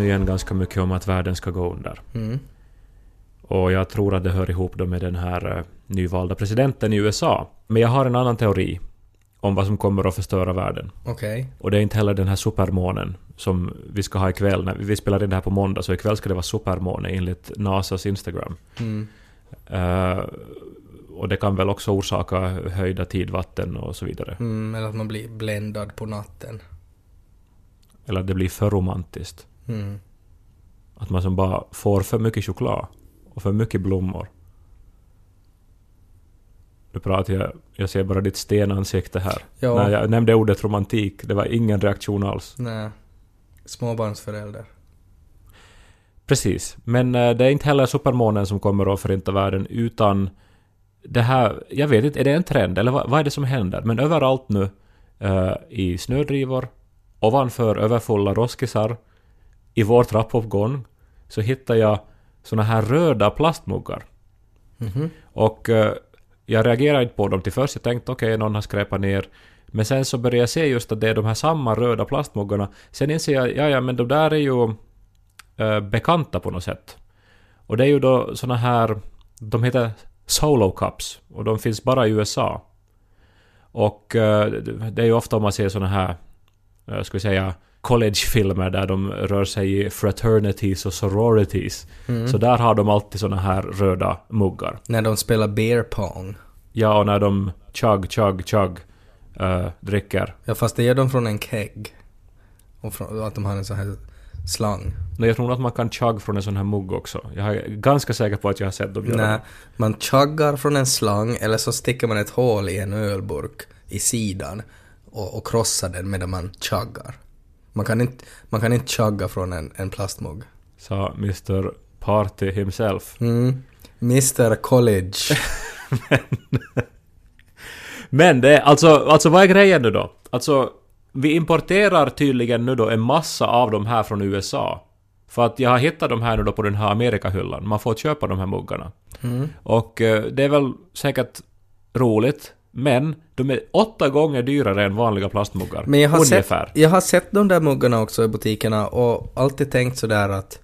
nu igen ganska mycket om att världen ska gå under. Mm. Och jag tror att det hör ihop då med den här eh, nyvalda presidenten i USA. Men jag har en annan teori om vad som kommer att förstöra världen. Okej. Och det är inte heller den här supermånen som vi ska ha ikväll. När vi spelar in det här på måndag, så ikväll ska det vara supermåne enligt NASAs Instagram. Mm. Eh, och det kan väl också orsaka höjda tidvatten och så vidare. Mm, eller att man blir bländad på natten. Eller att det blir för romantiskt. Mm. Att man som bara får för mycket choklad och för mycket blommor. Nu pratar jag, jag ser bara ditt stenansikte här. Ja. När jag nämnde ordet romantik, det var ingen reaktion alls. Nej. Småbarnsförälder. Precis. Men eh, det är inte heller supermånen som kommer att förinta världen, utan det här, jag vet inte, är det en trend eller vad, vad är det som händer? Men överallt nu, eh, i snödrivor, ovanför överfulla roskisar, i vår trappuppgång, så hittar jag såna här röda plastmuggar. Mhm. Och eh, jag reagerade inte på dem till först. Jag tänkte okej, någon har skräpat ner. Men sen så började jag se just att det är de här samma röda plastmuggarna. Sen inser jag, ja ja men de där är ju eh, bekanta på något sätt. Och det är ju då såna här, de heter Solo Cups. Och de finns bara i USA. Och eh, det är ju ofta om man ser såna här, eh, ska vi säga, collegefilmer där de rör sig i fraternities och sororities. Mm. Så där har de alltid såna här röda muggar. När de spelar beer pong. Ja, och när de chug, chug, chug eh, dricker. Ja, fast det gör de från en keg. Och från, att de har en sån här slang. Men jag tror att man kan chug från en sån här mugg också. Jag är ganska säker på att jag har sett dem göra Nej, det. man chuggar från en slang eller så sticker man ett hål i en ölburk i sidan och, och krossar den medan man chuggar. Man kan inte, man kan inte chugga från en, en plastmugg. Sa Mr Party himself. Mm. Mr College. Men det alltså, alltså vad är grejen nu då? Alltså, vi importerar tydligen nu då en massa av de här från USA. För att jag har hittat de här nu då på den här Amerikahyllan. Man får köpa de här muggarna. Mm. Och eh, det är väl säkert roligt, men de är åtta gånger dyrare än vanliga plastmuggar. Men jag har, sett, Ungefär. jag har sett de där muggarna också i butikerna och alltid tänkt sådär att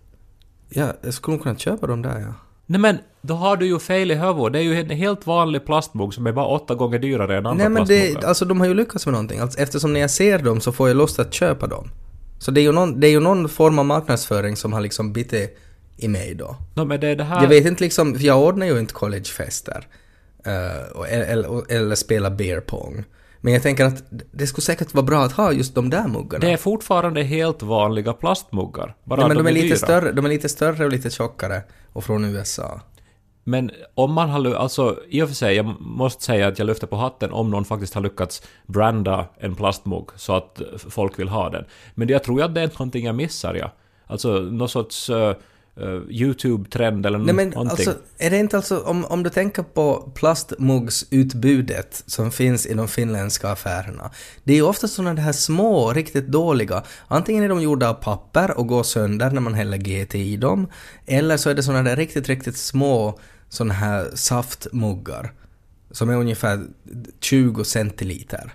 ja, jag skulle kunna köpa dem där ja. Nej men, då har du ju fel i huvudet. Det är ju en helt vanlig plastmugg som är bara åtta gånger dyrare än andra Nej men plastmuggar. det, alltså de har ju lyckats med någonting. Alltså, eftersom när jag ser dem så får jag lust att köpa dem. Så det är ju någon, det är ju någon form av marknadsföring som har liksom bitit i mig då. No, men det är det här... Jag vet inte liksom, jag ordnar ju inte collegefester. Eh, och- eller, eller spelar beer pong. Men jag tänker att det skulle säkert vara bra att ha just de där muggarna. Det är fortfarande helt vanliga plastmuggar. Bara ja, men de, är, lite dyra. större, de är lite större och lite tjockare och från USA. Men om man har... Alltså, i och för sig, jag måste säga att jag lyfter på hatten om någon faktiskt har lyckats branda en plastmugg så att eh, folk vill ha den. Men jag tror att det är någonting jag missar, ja. Alltså, någon sorts uh, YouTube-trend eller Nej men någonting. alltså, är det inte alltså, om, om du tänker på plastmuggsutbudet som finns i de finländska affärerna. Det är ju ofta sådana här små, riktigt dåliga. Antingen är de gjorda av papper och går sönder när man häller GT i dem. Eller så är det sådana där riktigt, riktigt små sådana här saftmuggar. Som är ungefär 20 centiliter.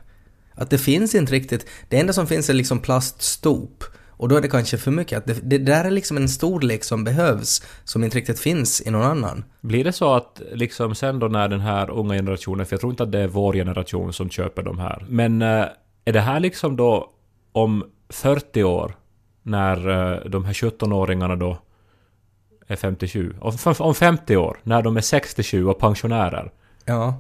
Att det finns inte riktigt, det enda som finns är liksom plaststop. Och då är det kanske för mycket. Att det, det där är liksom en storlek som behövs, som inte riktigt finns i någon annan. Blir det så att liksom sen då när den här unga generationen, för jag tror inte att det är vår generation som köper de här, men eh, är det här liksom då om 40 år, när eh, de här 17-åringarna då är 57, om, om 50 år, när de är 67 och pensionärer, Ja.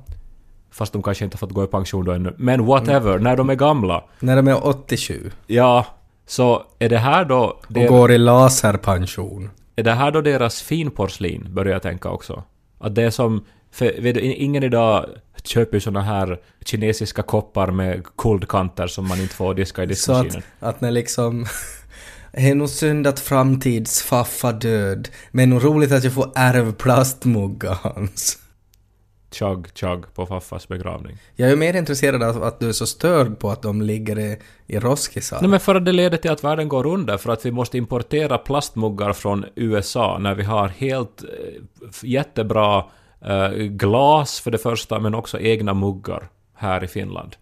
fast de kanske inte har fått gå i pension då ännu, men whatever, när de är gamla, När de är 87 ja, så är det här då... och det- går i laserpension. Är det här då deras finporslin, börjar jag tänka också? Att det är som... För vet ingen idag köper ju såna här kinesiska koppar med kuldkanter som man inte får diska i Så att, diskmaskinen. att när liksom... Det är nog synd att framtidsfaffa död, men nog roligt att jag får ärv plastmuggar hans. Chug, chug på faffas begravning. Jag är mer intresserad av att du är så störd på att de ligger i, i roskisar. Nej men för att det leder till att världen går under, för att vi måste importera plastmuggar från USA när vi har helt eh, jättebra eh, glas för det första, men också egna muggar här i Finland.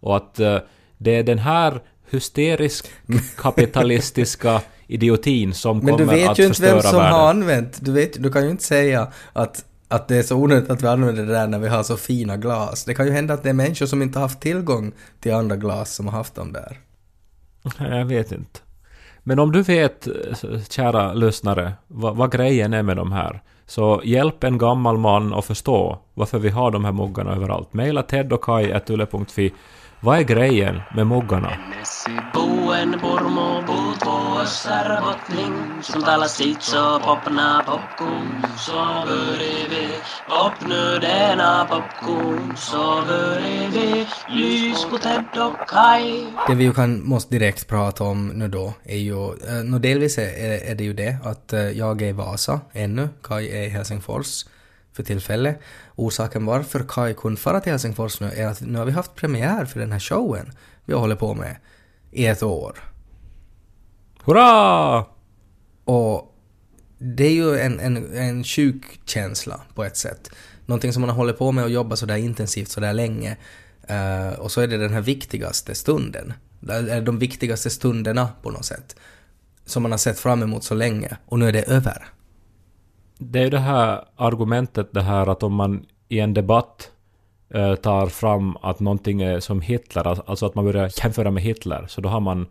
Och att eh, det är den här hysterisk kapitalistiska idiotin som Men du kommer vet att ju inte vem förstöra som världen. har använt, du, vet, du kan ju inte säga att, att det är så onödigt att vi använder det där när vi har så fina glas. Det kan ju hända att det är människor som inte har haft tillgång till andra glas som har haft dem där. Jag vet inte. Men om du vet, eh, kära lyssnare, vad, vad grejen är med de här, så hjälp en gammal man att förstå varför vi har de här muggarna överallt. Maila teddokaj.yle.fi. Vad är grejen med Kai Det vi ju kan, måste direkt prata om nu då är ju, eh, nå delvis är, är, det ju det att eh, jag är i Vasa ännu, Kai är i Helsingfors för tillfället. Orsaken varför Kai kunde fara till Helsingfors nu är att nu har vi haft premiär för den här showen vi har hållit på med i ett år. Hurra! Och det är ju en, en, en sjuk känsla på ett sätt. Någonting som man har hållit på med och jobbat sådär intensivt sådär länge. Eh, och så är det den här viktigaste stunden. Det de viktigaste stunderna på något sätt. Som man har sett fram emot så länge. Och nu är det över. Det är ju det här argumentet det här att om man i en debatt eh, tar fram att någonting är som Hitler, al- alltså att man börjar jämföra med Hitler, så då har man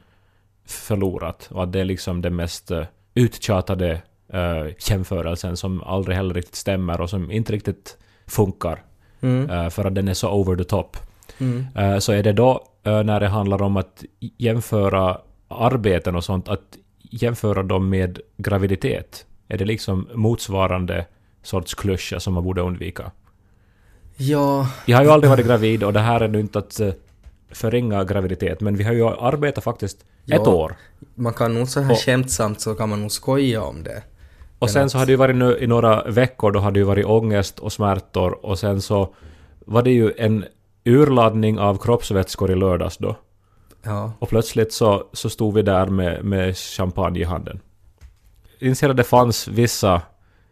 förlorat. Och att det är liksom den mest uh, uttjatade uh, jämförelsen som aldrig heller riktigt stämmer och som inte riktigt funkar. Mm. eh, för att den är så over the top. Mm. Eh, så är det då eh, när det handlar om att jämföra arbeten och sånt, att jämföra dem med graviditet? Är det liksom motsvarande sorts klyscha som man borde undvika? Ja, Jag har ju aldrig varit gravid och det här är nu inte att eh, förringa graviditet, men vi har ju arbetat faktiskt Ja. ett år. man kan nog så här Och- skämtsamt så kan man nog skoja om det. Och sen att- så har det ju varit nu i några veckor, då har det ju varit ångest och smärtor och sen så var det ju en urladdning av kroppsvätskor i lördags då. Ja. Och plötsligt så, så stod vi där med, med champagne i handen. Inser att det fanns vissa,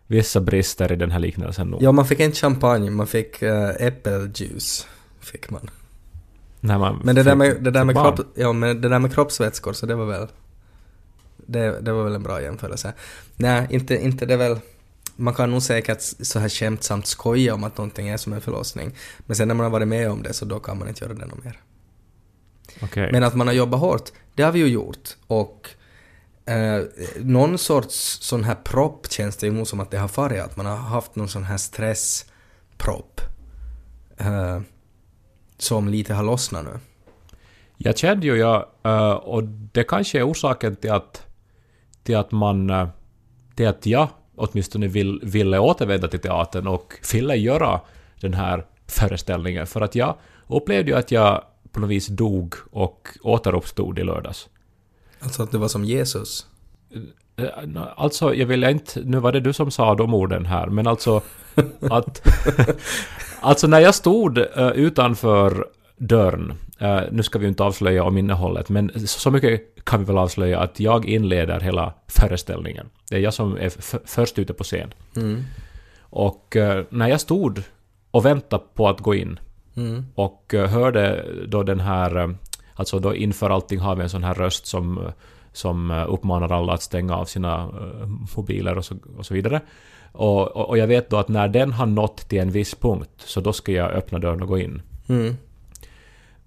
vissa brister i den här liknelsen nog. ja, man fick inte champagne, man fick äh, äppeljuice. Fick man. När man Men det där med, det där med, kropp, ja, men det där med kroppsvätskor, så det var väl... Det, det var väl en bra jämförelse. Nej, inte, inte det väl... Man kan nog säkert så här skämtsamt skoja om att någonting är som en förlossning. Men sen när man har varit med om det så då kan man inte göra det något mer. Okej. Men att man har jobbat hårt, det har vi ju gjort. Och eh, någon sorts sån här propp känns det ju nog som att det har farit. Att man har haft någon sån här stresspropp. Eh, som lite har lossnat nu. Jag kände ju jag, eh, och det kanske är orsaken till att, till att man, eh, till att jag åtminstone vill, ville återvända till teatern och ville göra den här föreställningen. För att jag upplevde ju att jag på något vis dog och återuppstod i lördags. Alltså att det var som Jesus. Eh, Alltså, jag vill inte... Nu var det du som sa de orden här, men alltså att... alltså när jag stod eh, utanför dörren, eh, nu ska vi inte avslöja om innehållet, men så, mycket kan vi väl avslöja att jag inleder hela föreställningen. Det är jag som är först ute på scen. Mm. Och när jag stod och väntade på att gå in Mm. och hörde då den här, alltså då inför allting har vi en sån här röst som, som uppmanar alla att stänga av sina eh, mobiler och så, och så vidare. Och, och, och jag vet då att när den har nått till en viss punkt så då ska jag öppna dörren och gå in. Mm.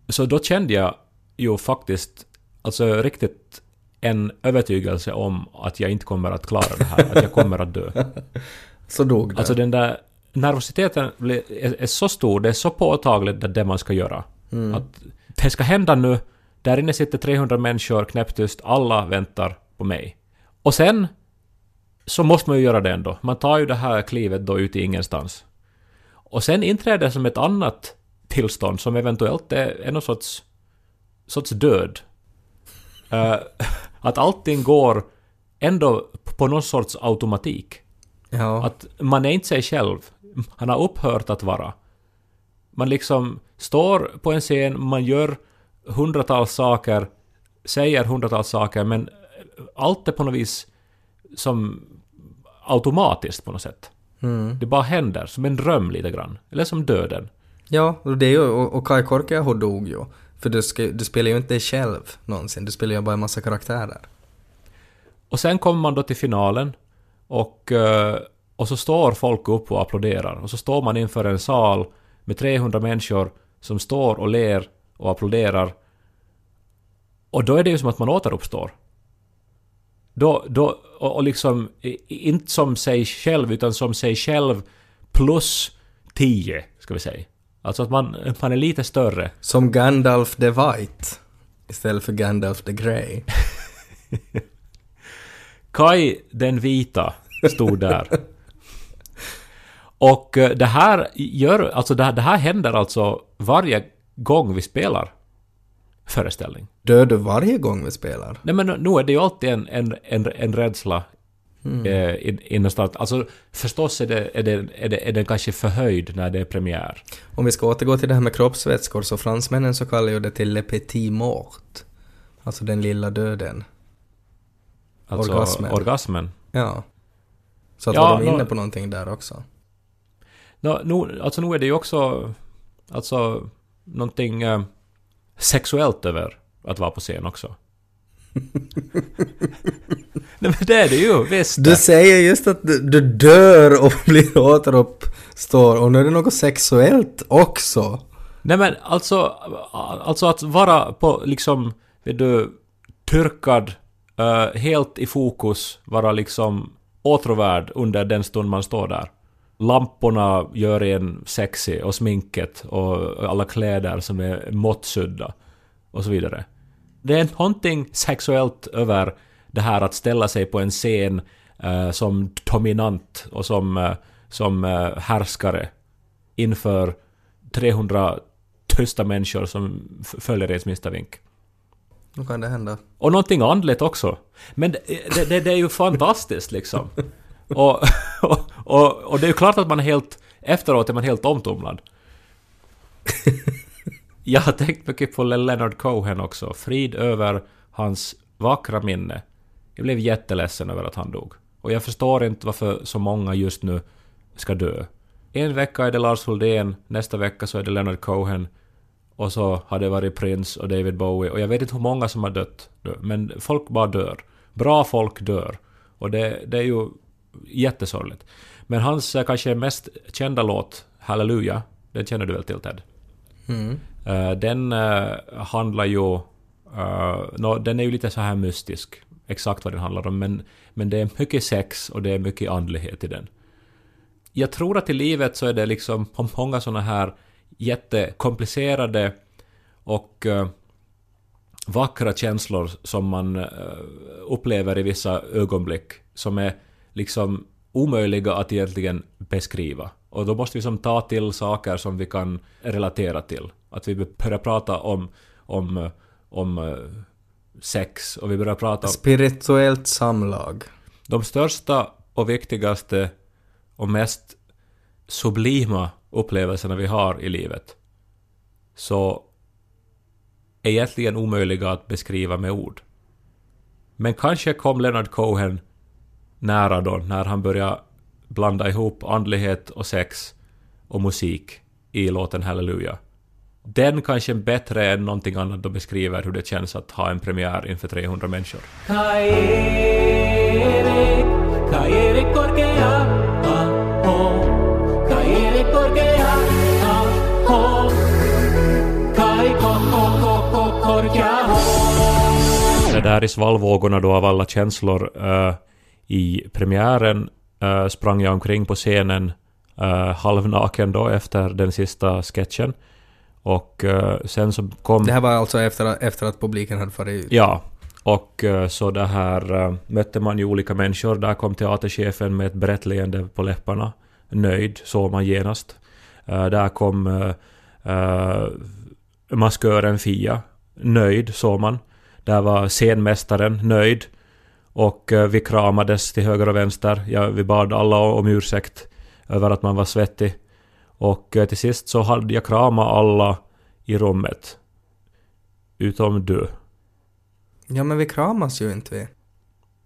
Så då kände jag ju faktiskt, alltså riktigt en övertygelse om att jag inte kommer att klara det här, att jag kommer att dö. Så dog det. Alltså den där nervositeten är, är så stor, det är så påtagligt det man ska göra. Mm. Att det ska hända nu, där inne sitter 300 människor knäpptyst, alla väntar på mig. Och sen så måste man ju göra det ändå. Man tar ju det här klivet då ut i ingenstans. Och sen inträder som ett annat tillstånd som eventuellt är, någon sorts, sorts död. Eh, att allting går ändå på någon sorts automatik. ja. Att man är inte sig själv. Han har upphört att vara. Man liksom står på en scen, man gör hundratals saker, säger hundratals saker, men allt är på något vis som automatiskt på något sätt. Mm. Det bara händer, som en dröm lite grann. Eller som döden. Ja, och det är ju, och, och Kai Korkeaho dog ju För du, ska, du spelar ju inte dig själv någonsin, du spelar ju bara en massa karaktärer. Och sen kommer man då till finalen och, eh, och så står folk upp och applåderar. Och så står man inför en sal med 300 människor som står och ler och applåderar. Och då är det ju som att man återuppstår. Då, då, och, liksom, inte som sig själv, utan som sig själv plus 10, ska vi säga. Alltså att man, man är lite större. Som Gandalf the White istället för Gandalf the Grey. Kai den vita stod där. Och eh, det här gör, alltså det här, det här händer alltså varje gång vi spelar föreställning. Dör du varje gång vi spelar? Nej men nu är det ju alltid en, en, en, en rädsla eh, in, innerstans. Alltså förstås är, det, är, det, är, det, är den kanske förhöjd när det är premiär. Om vi ska återgå till det här med kroppsvätskor så fransmännen så kallar ju det till le petit mort. Alltså den lilla döden. Alltså Orgasmen. orgasmen. Ja. Så att Ja, var de inne på någonting där också? Nå, nu, alltså nu är det ju också alltså någonting eh, sexuellt över att vara på scen också. Nej men det är det ju, visst. Du säger just att du, du dör och blir återuppstår och nu är det något sexuellt också. Nej men alltså, alltså att vara på liksom, vet du, tyrkad, eh, helt i fokus, vara liksom åtråvärd under den stund man står där. Lamporna gör en sexy och sminket och alla kläder som är måttsydda och så vidare. Det är någonting sexuellt över det här att ställa sig på en scen eh, som dominant och som, eh, som eh, härskare inför 300 tysta människor som följer ens minsta vink. Nu kan det hända. Och någonting andligt också. Men det, det, det, det är ju fantastiskt liksom. Och, och, och, och det är ju klart att man är helt... Efteråt är man helt omtumlad. Jag har tänkt mycket på Leonard Cohen också. Frid över hans vackra minne. Jag blev jätteledsen över att han dog. Och jag förstår inte varför så många just nu ska dö. En vecka är det Lars Hultén, nästa vecka så är det Leonard Cohen. Och så har det varit Prince och David Bowie. Och jag vet inte hur många som har dött. Men folk bara dör. Bra folk dör. Och det, det är ju jättesorgligt. Men hans eh, kanske mest kända låt, Halleluja, den känner du väl till Ted? Mm. Eh, den eh, handlar ju... nå, den är ju lite så här mystisk, exakt vad den handlar om, men, men det är mycket sex och det är mycket andlighet i den. Jag tror att i livet så är det liksom många såna här jättekomplicerade och vackra känslor som man upplever i vissa ögonblick som är liksom omöjliga att egentligen beskriva. Och då måste vi som ta till saker som vi kan relatera till. Att vi börjar prata om, om, om eh, sex och vi börjar prata om Spirituellt samlag. de största och viktigaste och mest sublima upplevelserna vi har i livet så är egentligen omöjliga att beskriva med ord. Men kanske kom Leonard Cohen nära då när han börjar blanda ihop andlighet och sex och musik i låten Halleluja. Den kanske bättre än någonting annat då beskriver hur det känns att ha en premiär inför 300 människor. Det där i svallvågorna då av alla känslor uh, i premiären eh, sprang jag omkring på scenen uh, halvnaken då efter den sista sketchen. Och eh, sen så kom... Det här var alltså efter, efter att publiken hade farit ut. Ja. Och eh, så det här mötte man ju olika människor. Där kom teaterchefen med ett brett leende på läpparna. Nöjd, såg man genast. Där kom maskören Fia. Nöjd, såg man. Där var scenmästaren nöjd. Och eh, vi kramades till höger och vänster. Ja, vi bad alla om ursäkt över att man var svettig. Och eh, till sist så hade jag kramat alla i rummet. Utom du. Ja, men vi kramas ju inte vi.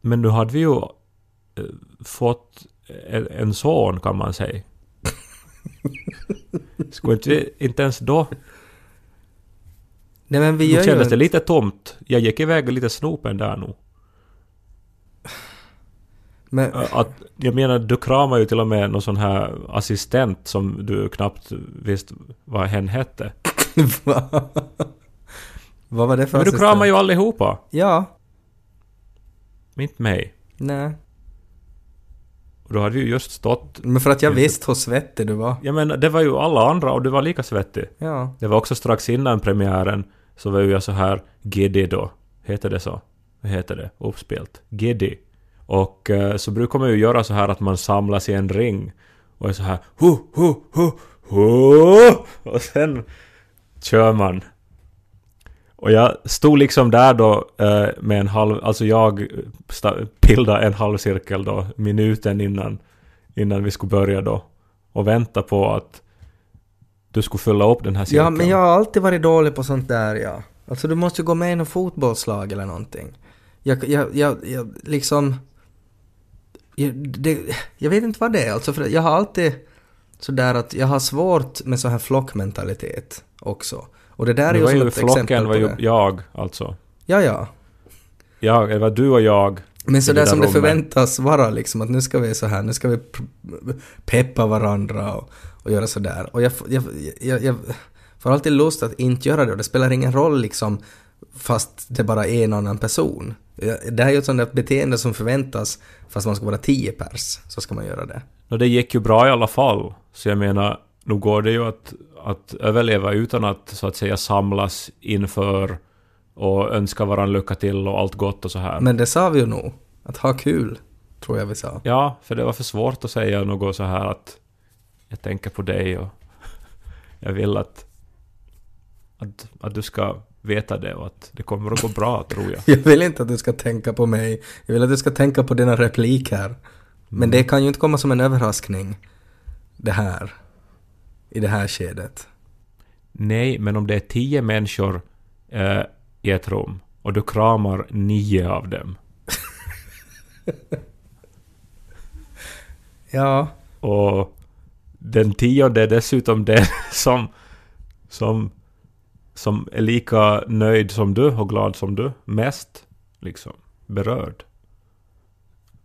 Men nu hade vi ju eh, fått en, son kan man säga. Skulle inte vi inte ens då? Nej men vi Nu gör ju... kändes det lite tomt. Jag gick iväg lite snopen där nog. Men, Att, jag menar, du kramar ju till och med någon sån här assistent som du knappt visste vad hen hette. vad? var det för Men du assistent? kramar ju allihopa. Ja. Men Inte mig. Nej. Och då hade ju just stått... Men för att jag visste hur svettig du var. Jag menar, det var ju alla andra och du var lika svettig. Ja. Det var också strax innan premiären så var ju jag så här GD då. Heter det så? Vad heter det? Uppspelt. GD. Och eh, så brukar man ju göra så här att man samlas i en ring och är så här hu, hu, hu, hu, och sen kör man. Och jag stod liksom där då eh, med en halv, alltså jag bildade en halv cirkel då minuten innan, innan vi skulle börja då. Och vänta på att du skulle fylla upp den här cirkeln. Ja, men jag har alltid varit dålig på sånt där, ja. Alltså du måste ju gå med i något fotbollslag eller någonting. Jag, jag, jag, jag liksom... Jag, det, jag vet inte vad det är, alltså för jag har alltid sådär att jag har svårt med sån här flockmentalitet också. Och det där är det ju som ett exempel flocken på var ju det. jag alltså. Ja, ja. Jag, det var du och jag. Men så I det där där som det rummet. förväntas vara liksom, att nu ska vi så här, nu ska vi peppa varandra och, och göra sådär. Och jag, jag, jag, jag får alltid lust att inte göra det och det spelar ingen roll liksom fast det bara är en annan person. Jag- Det här är ju ett sånt där beteende som förväntas fast man ska vara tio pers, så ska man göra det. Och det gick ju bra i alla fall. Så jag menar, nu går det ju att, att överleva utan att så att säga samlas inför och önska varandra lycka till och allt gott och så här. Men det sa vi ju nog, att ha kul, tror jag vi sa. Ja, för det var för svårt att säga något så här att jag tänker på dig och jag vill att, att, att du ska veta det och att det kommer att gå bra, tror jag. Jag vill inte att du ska tänka på mig, jag vill att du ska tänka på dina repliker. Men det kan ju inte komma som en överraskning, det här. I det här skedet. Nej, men om det är tio människor eh, i ett rum och du kramar nio av dem Ja, och den tionde är dessutom den som, som, som är lika nöjd som du och glad som du. Mest liksom berörd.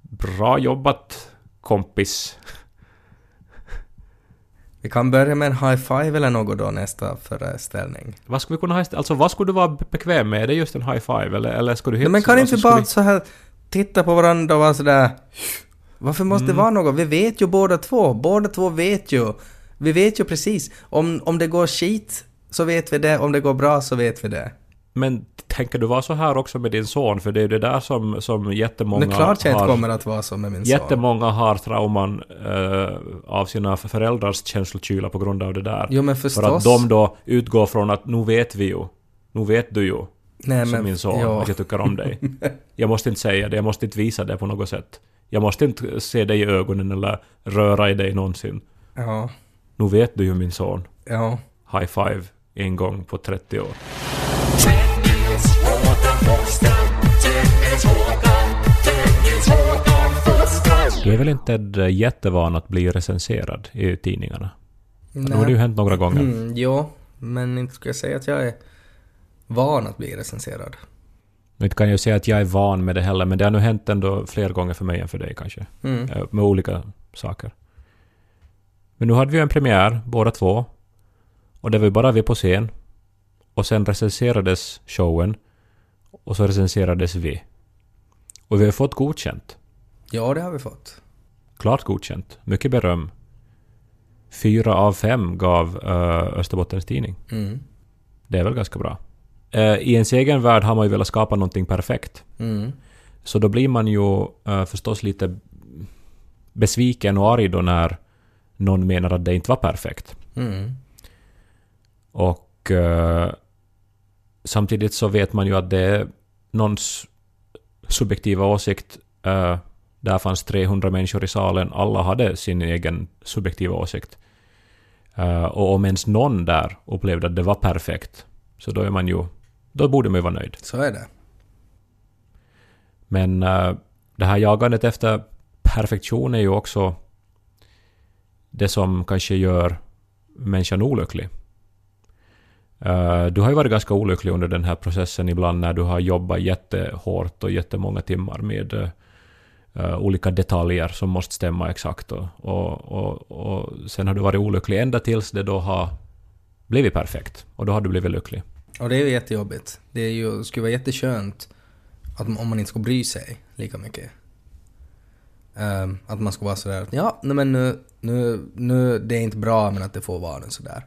Bra jobbat kompis. vi kan börja med en high five eller något då nästa föreställning. Vad skulle vi kunna ha Alltså vad skulle du vara bekväm med? Är det just en high five eller, eller skulle du Nej, men kan alltså, inte skulle bara så här titta på varandra och vara sådär... Varför måste det vara något? Vi vet ju båda två. Båda två vet ju. Vi vet ju precis. Om, om det går skit så vet vi det. Om det går bra så vet vi det. Men tänker du vara så här också med din son? För det är ju det där som, som jättemånga Men klart jag inte har... kommer att vara så med min son. Jättemånga har trauman eh, av sina föräldrars känslokyla på grund av det där. Jo men För förstås. att de då utgår från att nu vet vi ju. Nu vet du ju, Nej, som men, min son, ja. att jag tycker om dig. Jag måste inte säga det, jag måste inte visa det på något sätt. Jag måste inte se dig i ögonen eller röra i dig någonsin. Ja. Nu vet du ju min son. Ja. High five en gång på 30 år. Du är väl inte jättevan att bli recenserad i tidningarna? Nu har det ju hänt några gånger. Mm, jo, men inte skulle jag säga att jag är van att bli recenserad. Inte kan jag säga att jag är van med det heller, men det har nu hänt ändå fler gånger för mig än för dig kanske. Mm. Eh, Med olika saker. Men nu hade vi en premiär, båda två. Och det var ju bara vi på scen. Och sen recenserades showen. Och så recenserades vi. Och vi har fått godkänt. Ja, det har vi fått. Klart godkänt. Mycket beröm. Fyra av fem gav uh, Österbottens Tidning. Mm. Det är väl ganska bra. Eh, I ens egen värld har man ju velat skapa någonting perfekt. Mm. Så då blir man ju eh, förstås lite besviken och arg då när någon menar att det inte var perfekt. Mm. Och eh, samtidigt så vet man ju att det är någons subjektiva åsikt. Eh, där fanns 300 människor i salen, alla hade sin egen subjektiva åsikt. Eh, och om ens någon där upplevde att det var perfekt, så då är man ju... Då borde man ju vara nöjd. Så är det. Men eh, det här jagandet efter perfektion är ju också det som kanske gör människan olycklig. Eh, du har ju varit ganska olycklig under den här processen ibland när du har jobbat jättehårt och jättemånga timmar med eh, olika detaljer som måste stämma exakt. Och, och, och, och sen har du varit olycklig ända tills det då har blivit perfekt. Och då har du blivit lycklig. Och det är ju jättejobbigt. Det är ju, skulle vara jätteskönt att, om man inte skulle bry sig lika mycket. Um, att man skulle vara sådär att ja, nej men nu, nu, nu, det är inte bra men att det får vara sådär.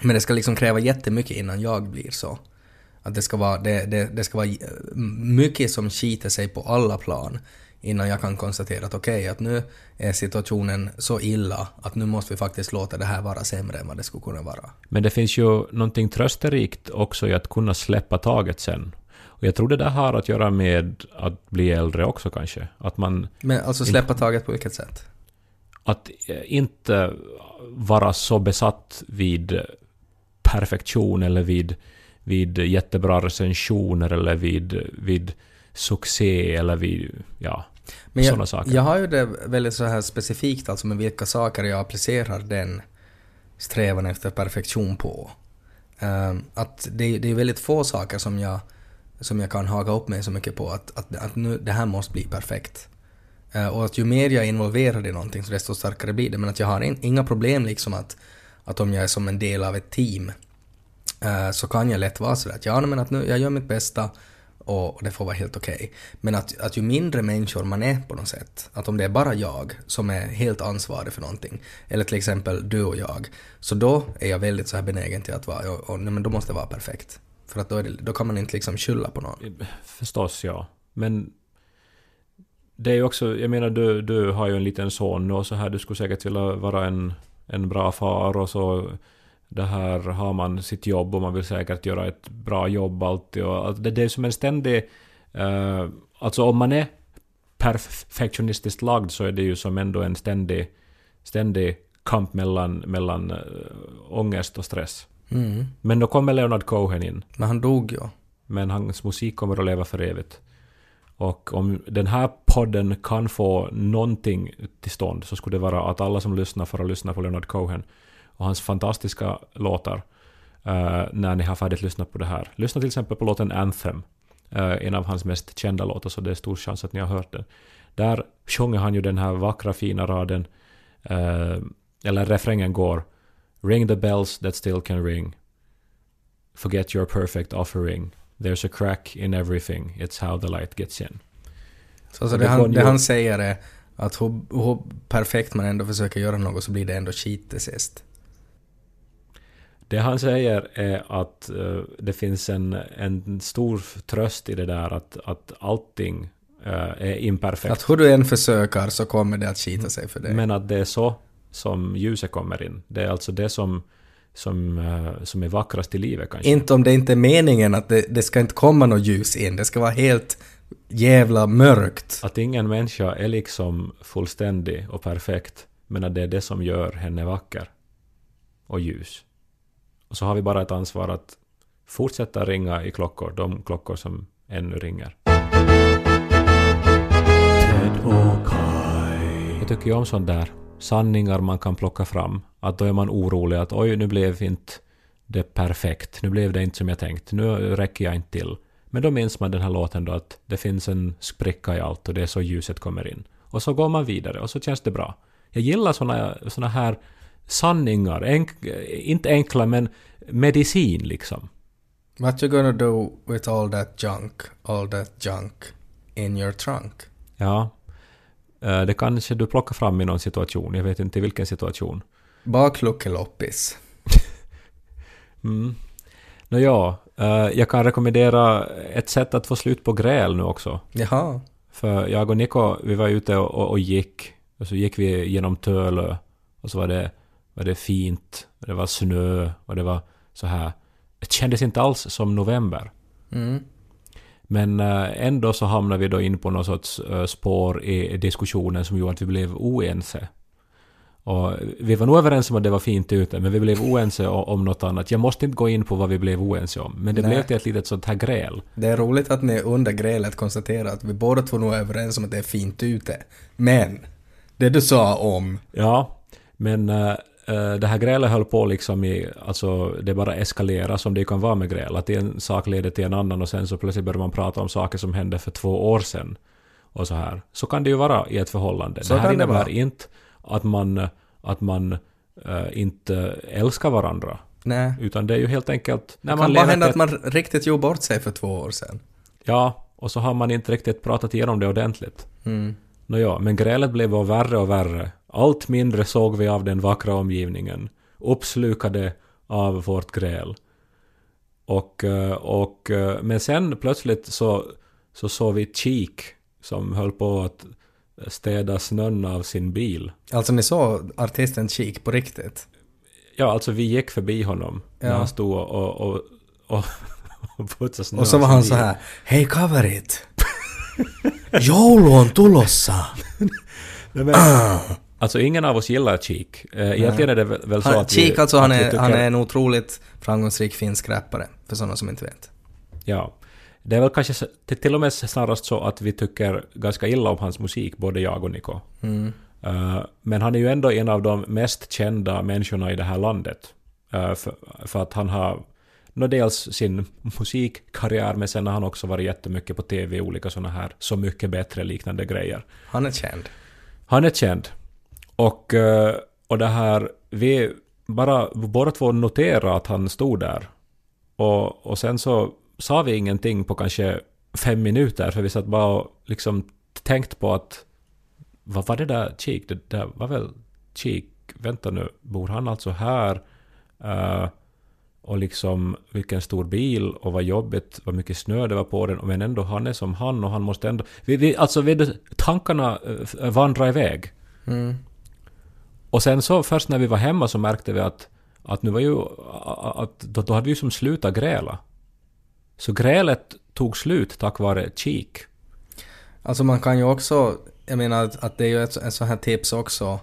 Men det ska liksom kräva jättemycket innan jag blir så. Att det ska vara, det, det, det ska vara eh, mycket som skiter sig på alla plan innan jag kan konstatera att okej, okay, att nu är situationen så illa att nu måste vi faktiskt låta det här vara sämre än vad det skulle kunna vara. Men det finns ju någonting trösterikt också i att kunna släppa taget sen. Och jag tror det där har att göra med att bli äldre också kanske. Att man... Men alltså släppa taget på vilket sätt? Att eh, inte vara så besatt vid perfektion eller vid, vid jättebra recensioner eller vid, vid succé eller vid, ja, Men sådana jag, saker. jag har ju det väldigt så här specifikt alltså med vilka saker jag applicerar den strävan efter perfektion på. Ehm, att det, det är väldigt få saker som jag, som jag kan haka upp mig så mycket på att, att, att nu, det här måste bli perfekt. Eh, och att ju mer jag är involverad i någonting så desto starkare blir det. Men att jag har in, inga problem liksom att, att om jag är som en del av ett team eh, så kan jag lätt vara sådär att ja men att nu, jag gör mitt bästa och, och det får vara helt okej. Men att, att ju mindre människor man är på något sätt, att om det är bara jag som är helt ansvarig för någonting, eller till exempel du och jag, så då är jag väldigt så här benägen till att vara, och, och, nej, men då måste det vara perfekt. För att då, är det, då kan man inte liksom skylla på någon. Förstås, ja. Men det är ju också, jag menar du, du har ju en liten son och så här, du skulle säkert vilja vara en, en bra far och så det här har man sitt jobb och man vill säkert göra ett bra jobb alltid och det, det är som en ständig... Uh, alltså om man är perfektionistiskt lagd så är det ju som ändå en ständig, ständig kamp mellan, mellan uh, ångest och stress. Mm. Men då kommer Leonard Cohen in. Men han dog ju. Men hans musik kommer att leva för evigt. Och om den här podden kan få någonting till stånd så skulle det vara att alla som lyssnar får att lyssna på Leonard Cohen och hans fantastiska låtar uh, när ni har färdigt lyssnat på det här. Lyssna till exempel på låten Anthem, uh, en av hans mest kända låtar, så det är stor chans att ni har hört den. Där sjunger han ju den här vackra fina raden, uh, eller refrängen går Ring the bells that still can ring. Forget your perfect offering. There's a crack in everything. It's how the light gets in. Så alltså det, han, det han säger är att hur, hur perfekt man ändå försöker göra något så blir det ändå skit till sist. Det han säger är att eh, det finns en, en stor tröst i det där att, att allting eh, är imperfekt. Att hur du än försöker så kommer det att skita sig för dig. Men att det är så som ljuset kommer in. Det är alltså det som, som, eh, som är vackrast i livet kanske. Inte om det inte är meningen att det, det ska inte komma något ljus in. Det ska vara helt jävla mörkt. Att ingen människa är liksom fullständig och perfekt, men att det är det som gör henne vacker och ljus. Och så har vi bara ett ansvar att fortsätta ringa i klockor, de klockor som ännu ringer. Jag tycker ju om sånt där sanningar man kan plocka fram. Att då är man orolig att oj, nu blev inte det perfekt. Nu blev det inte som jag tänkt. Nu räcker jag inte till. Men då minns man den här låten då att det finns en spricka i allt och det är så ljuset kommer in. Och så går man vidare och så känns det bra. Jag gillar såna, såna här sanningar. Enk, inte enkla men medicin liksom. What you gonna do with all that junk, all that junk in your trunk? Ja. Eh, Det kanske du plockar fram i någon situation. Jag vet inte vilken situation. Bakluckeloppis. Mm. Nå ja, eh, jag kan rekommendera ett sätt att få slut på gräl nu också. Jaha. För jag och Niko, vi var ute och, och, och gick. Och så gick vi genom Tölö. Och så var det, var det fint. Och det var snö. Och det var så här. Det kändes inte alls som november. Mm. Men eh, ändå så hamnade vi då in på något sorts eh, spår i diskussionen som gjorde att vi blev oense. Och vi var nog överens om att det var fint ute, men vi blev oense om något annat. Jag måste inte gå in på vad vi blev oense om, men det Nej. blev till ett litet sånt här gräl. Det är roligt att ni under grälet konstaterar att vi båda två nog är överens om att det är fint ute. Men, det du sa om... Ja, men eh, det här grälet höll på liksom i, alltså det bara eskalera som det kan vara med gräl, att en sak leder till en annan och sen så plötsligt börjar man prata om saker som hände för två år sedan. Och så här. Så kan det ju vara i ett förhållande. Så det här kan det innebär vara. inte att man, att man eh, inte älskar varandra. Nej. Utan det är ju helt enkelt... Det kan bara lever hända ett- att man riktigt gjorde bort sig för två år sedan. Ja, och så har man inte riktigt pratat igenom det ordentligt. Mm. Nåja, men grälet blev bara värre och värre. Allt mindre såg vi av den vackra omgivningen. Uppslukade av vårt gräl. Och, eh, och, eh, men sen plötsligt så, så såg vi Cheek som höll på att städa snön av sin bil. Alltså ni såg artisten Cheek på riktigt? Ja, alltså vi gick förbi honom när Ja. han stod och, och, och, och, putsade snö Och så var han bil. så här, Hej kaverit! Joulu on tulossa! Men, Alltså ingen av oss gillar Cheek. Eh, Egentligen är det väl så Han, att vi, alltså, han är, tycker- han är en otroligt framgångsrik finsk rappare, för sådana som inte vet. Ja. Det är väl kanske till och med snarast så att vi tycker ganska illa om hans musik, både jag och Niko. Mm. Eh, men han är ju ändå en av de mest kända människorna i det här landet. Eh, för, för att han har dels sin musikkarriär, men sen har han också varit jättemycket på TV i olika sådana här Så mycket bättre liknande grejer. Han är känd. Han är känd. Och, eh, och det här, vi bara båda två noterade att han stod där. Och, och sen så sa vi ingenting på kanske fem minuter, för vi satt bara och liksom tänkt på att vad var det där Cheek? Det där var väl Cheek? Vänta nu, bor han alltså här? Eh, och liksom vilken stor bil och vad jobbigt, vad mycket snö det var på den. Men ändå, han är som han och han måste ändå... Vi, vi, alltså, vi, tankarna uh, vandrar iväg. Mm. Och sen så först när vi var hemma så märkte vi att, att nu var ju... Att, då, då hade vi ju som slutat gräla. Så grälet tog slut tack vare Cheek. Alltså man kan ju också, jag menar att, att det är ju ett, ett sånt här tips också,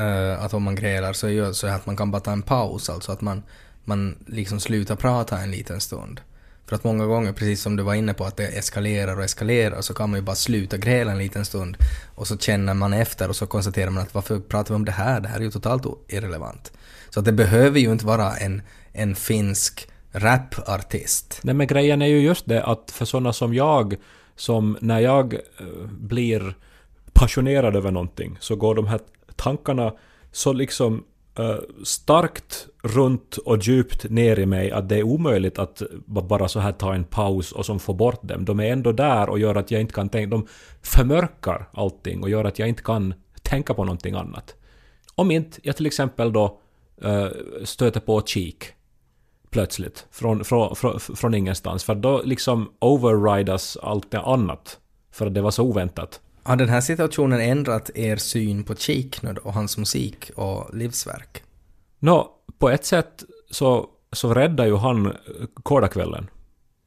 uh, att om man grälar så är ju så att man kan bara ta en paus, alltså att man, man liksom slutar prata en liten stund. För att många gånger, precis som du var inne på, att det eskalerar och eskalerar, så kan man ju bara sluta gräla en liten stund och så känner man efter och så konstaterar man att varför pratar vi om det här? Det här är ju totalt irrelevant. Så att det behöver ju inte vara en, en finsk rapartist. Nej men grejen är ju just det att för sådana som jag, som när jag eh, blir passionerad över någonting, så går de här tankarna så liksom eh, starkt runt och djupt ner i mig att det är omöjligt att bara så här ta en paus och som få bort dem. De är ändå där och gör att jag inte kan tänka, de förmörkar allting och gör att jag inte kan tänka på någonting annat. Om inte jag till exempel då eh, stöter på kik plötsligt från, från, från, från ingenstans. För då liksom overridas allt det annat. För att det var så oväntat. Har den här situationen ändrat er syn på Cheek nu då, och hans musik och livsverk? Nå, på ett sätt så, så räddar ju han eh, Kårdakvällen.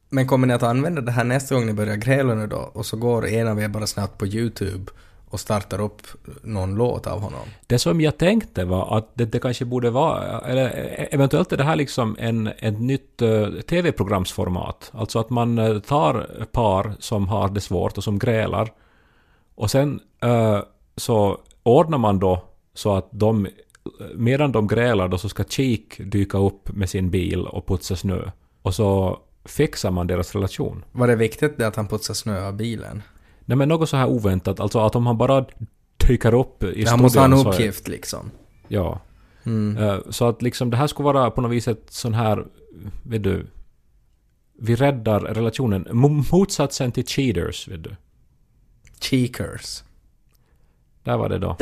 Men kommer ni att använda det här nästa gång ni börjar gräla nu då? Och så går en av er bara snabbt på YouTube och startar upp någon låt av honom? Det som jag tänkte var att det, det kanske borde vara, eller eventuellt är det här liksom en, ett nytt eh, tv-programsformat. Alltså att man eh, tar par som har det svårt och som grälar och sen eh, så ordnar man då så att de, medan de grälar då så ska Cheek dyka upp med sin bil och putsa snö. Och så fixar man deras relation. Var det viktigt det att han putsade snö av bilen? Nej men något så här oväntat, alltså att om han bara dyker upp i han måste ha en uppgift liksom. Ja. Mm. Eh, Så att liksom det här skulle vara på något vis ett sån här, vet du, vi räddar relationen. Mo- Motsatsen till cheaters, vet du. Cheekers. Där var det då.